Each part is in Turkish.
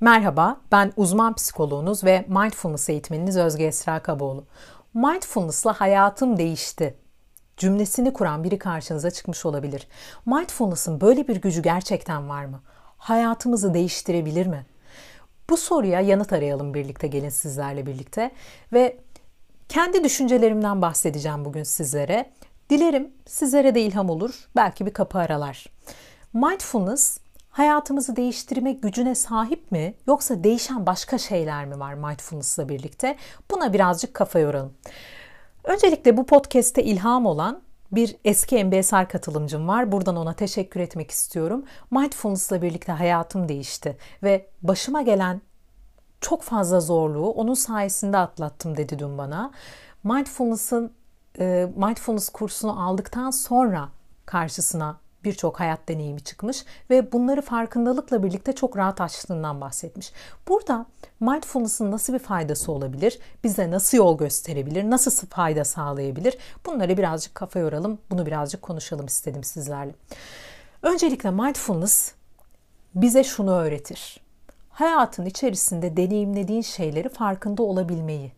Merhaba, ben uzman psikoloğunuz ve mindfulness eğitmeniniz Özge Esra Kaboğlu. Mindfulness'la hayatım değişti cümlesini kuran biri karşınıza çıkmış olabilir. Mindfulness'ın böyle bir gücü gerçekten var mı? Hayatımızı değiştirebilir mi? Bu soruya yanıt arayalım birlikte gelin sizlerle birlikte ve kendi düşüncelerimden bahsedeceğim bugün sizlere. Dilerim sizlere de ilham olur, belki bir kapı aralar. Mindfulness hayatımızı değiştirme gücüne sahip mi yoksa değişen başka şeyler mi var mindfulness'la birlikte? Buna birazcık kafa yoralım. Öncelikle bu podcast'te ilham olan bir eski MBSR katılımcım var. Buradan ona teşekkür etmek istiyorum. Mindfulness'la birlikte hayatım değişti ve başıma gelen çok fazla zorluğu onun sayesinde atlattım dedi dün bana. Mindfulness'ın e, mindfulness kursunu aldıktan sonra karşısına birçok hayat deneyimi çıkmış ve bunları farkındalıkla birlikte çok rahat açtığından bahsetmiş. Burada mindfulness'ın nasıl bir faydası olabilir? Bize nasıl yol gösterebilir? Nasıl fayda sağlayabilir? Bunları birazcık kafa yoralım. Bunu birazcık konuşalım istedim sizlerle. Öncelikle mindfulness bize şunu öğretir. Hayatın içerisinde deneyimlediğin şeyleri farkında olabilmeyi.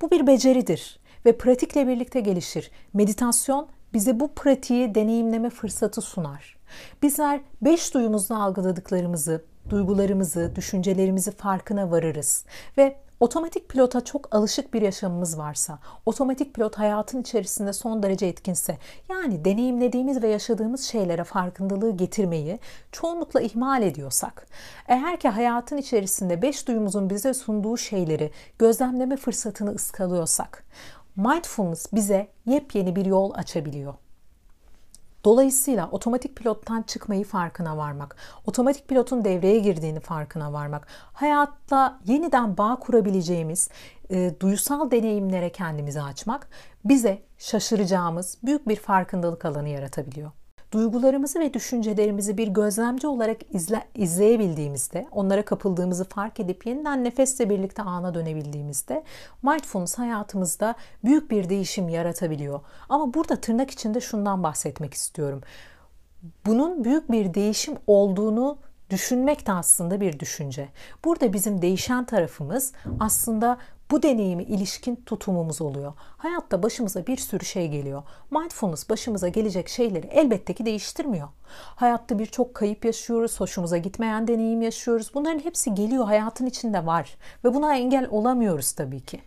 Bu bir beceridir ve pratikle birlikte gelişir. Meditasyon bize bu pratiği deneyimleme fırsatı sunar. Bizler beş duyumuzla algıladıklarımızı, duygularımızı, düşüncelerimizi farkına varırız ve otomatik pilota çok alışık bir yaşamımız varsa, otomatik pilot hayatın içerisinde son derece etkinse, yani deneyimlediğimiz ve yaşadığımız şeylere farkındalığı getirmeyi çoğunlukla ihmal ediyorsak, eğer ki hayatın içerisinde beş duyumuzun bize sunduğu şeyleri gözlemleme fırsatını ıskalıyorsak, mindfulness bize yepyeni bir yol açabiliyor. Dolayısıyla otomatik pilottan çıkmayı farkına varmak, otomatik pilotun devreye girdiğini farkına varmak, hayatta yeniden bağ kurabileceğimiz e, duysal deneyimlere kendimizi açmak bize şaşıracağımız büyük bir farkındalık alanı yaratabiliyor duygularımızı ve düşüncelerimizi bir gözlemci olarak izle, izleyebildiğimizde, onlara kapıldığımızı fark edip yeniden nefesle birlikte ana dönebildiğimizde mindfulness hayatımızda büyük bir değişim yaratabiliyor. Ama burada tırnak içinde şundan bahsetmek istiyorum. Bunun büyük bir değişim olduğunu düşünmek de aslında bir düşünce. Burada bizim değişen tarafımız aslında bu deneyimi ilişkin tutumumuz oluyor. Hayatta başımıza bir sürü şey geliyor. Mindfulness başımıza gelecek şeyleri elbette ki değiştirmiyor. Hayatta birçok kayıp yaşıyoruz, hoşumuza gitmeyen deneyim yaşıyoruz. Bunların hepsi geliyor, hayatın içinde var ve buna engel olamıyoruz tabii ki.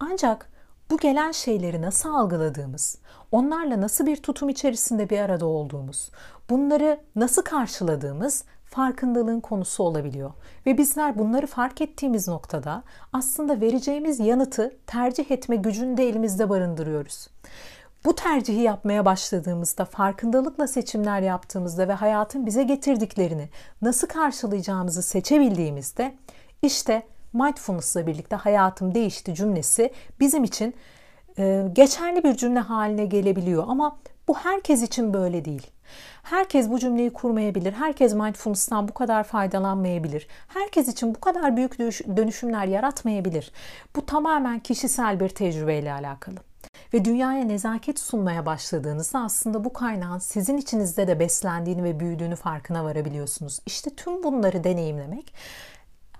Ancak bu gelen şeyleri nasıl algıladığımız, onlarla nasıl bir tutum içerisinde bir arada olduğumuz, bunları nasıl karşıladığımız farkındalığın konusu olabiliyor. Ve bizler bunları fark ettiğimiz noktada aslında vereceğimiz yanıtı tercih etme gücünü de elimizde barındırıyoruz. Bu tercihi yapmaya başladığımızda, farkındalıkla seçimler yaptığımızda ve hayatın bize getirdiklerini nasıl karşılayacağımızı seçebildiğimizde işte mindfulness'la birlikte hayatım değişti cümlesi bizim için e, geçerli bir cümle haline gelebiliyor ama bu herkes için böyle değil. Herkes bu cümleyi kurmayabilir. Herkes mindfulness'tan bu kadar faydalanmayabilir. Herkes için bu kadar büyük dönüşümler yaratmayabilir. Bu tamamen kişisel bir tecrübeyle alakalı. Ve dünyaya nezaket sunmaya başladığınızda aslında bu kaynağın sizin içinizde de beslendiğini ve büyüdüğünü farkına varabiliyorsunuz. İşte tüm bunları deneyimlemek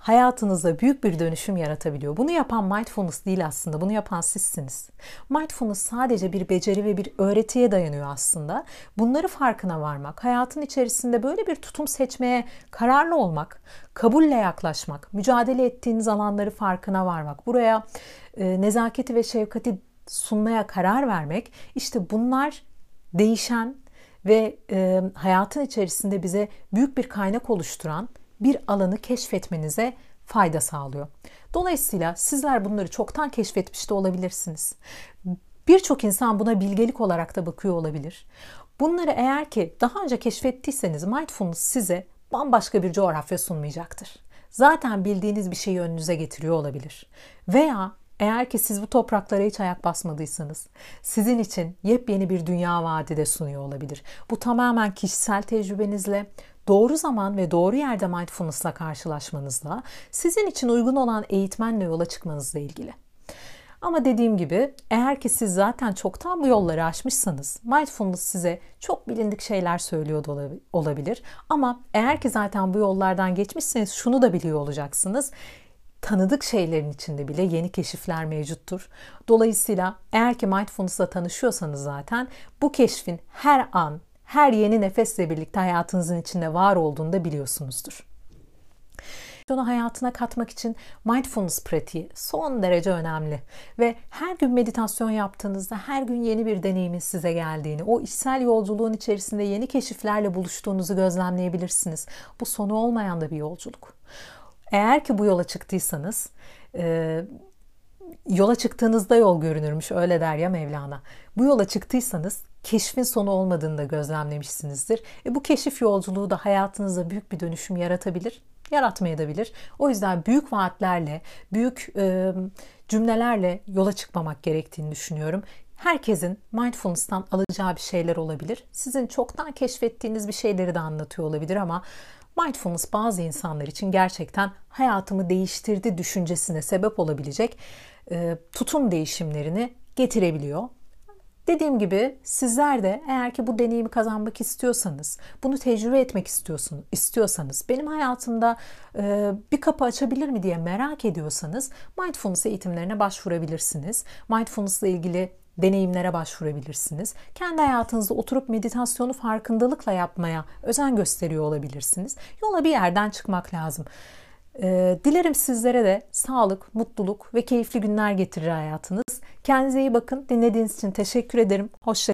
hayatınızda büyük bir dönüşüm yaratabiliyor. Bunu yapan mindfulness değil aslında. Bunu yapan sizsiniz. Mindfulness sadece bir beceri ve bir öğretiye dayanıyor aslında. Bunları farkına varmak, hayatın içerisinde böyle bir tutum seçmeye kararlı olmak, kabulle yaklaşmak, mücadele ettiğiniz alanları farkına varmak, buraya e, nezaketi ve şefkati sunmaya karar vermek, işte bunlar değişen ve e, hayatın içerisinde bize büyük bir kaynak oluşturan bir alanı keşfetmenize fayda sağlıyor. Dolayısıyla sizler bunları çoktan keşfetmiş de olabilirsiniz. Birçok insan buna bilgelik olarak da bakıyor olabilir. Bunları eğer ki daha önce keşfettiyseniz mindfulness size bambaşka bir coğrafya sunmayacaktır. Zaten bildiğiniz bir şeyi önünüze getiriyor olabilir. Veya eğer ki siz bu topraklara hiç ayak basmadıysanız sizin için yepyeni bir dünya vaadi de sunuyor olabilir. Bu tamamen kişisel tecrübenizle, doğru zaman ve doğru yerde mindfulness'la karşılaşmanızla sizin için uygun olan eğitmenle yola çıkmanızla ilgili. Ama dediğim gibi eğer ki siz zaten çoktan bu yolları aşmışsanız mindfulness size çok bilindik şeyler söylüyor olabilir. Ama eğer ki zaten bu yollardan geçmişseniz şunu da biliyor olacaksınız tanıdık şeylerin içinde bile yeni keşifler mevcuttur. Dolayısıyla eğer ki mindfulness'la tanışıyorsanız zaten bu keşfin her an, her yeni nefesle birlikte hayatınızın içinde var olduğunu da biliyorsunuzdur. Onu hayatına katmak için mindfulness pratiği son derece önemli. Ve her gün meditasyon yaptığınızda her gün yeni bir deneyimin size geldiğini, o içsel yolculuğun içerisinde yeni keşiflerle buluştuğunuzu gözlemleyebilirsiniz. Bu sonu olmayan da bir yolculuk. Eğer ki bu yola çıktıysanız, e, yola çıktığınızda yol görünürmüş öyle der ya Mevlana. Bu yola çıktıysanız keşfin sonu olmadığını da gözlemlemişsinizdir. E, bu keşif yolculuğu da hayatınızda büyük bir dönüşüm yaratabilir yaratmayabilir. O yüzden büyük vaatlerle, büyük e, cümlelerle yola çıkmamak gerektiğini düşünüyorum. Herkesin mindfulness'tan alacağı bir şeyler olabilir. Sizin çoktan keşfettiğiniz bir şeyleri de anlatıyor olabilir ama mindfulness bazı insanlar için gerçekten hayatımı değiştirdi düşüncesine sebep olabilecek e, tutum değişimlerini getirebiliyor. Dediğim gibi sizler de eğer ki bu deneyimi kazanmak istiyorsanız, bunu tecrübe etmek istiyorsun, istiyorsanız, benim hayatımda e, bir kapı açabilir mi diye merak ediyorsanız mindfulness eğitimlerine başvurabilirsiniz. Mindfulness ile ilgili deneyimlere başvurabilirsiniz. Kendi hayatınızda oturup meditasyonu farkındalıkla yapmaya özen gösteriyor olabilirsiniz. Yola bir yerden çıkmak lazım. Ee, dilerim sizlere de sağlık, mutluluk ve keyifli günler getirir hayatınız. Kendinize iyi bakın. Dinlediğiniz için teşekkür ederim. Hoşçakalın.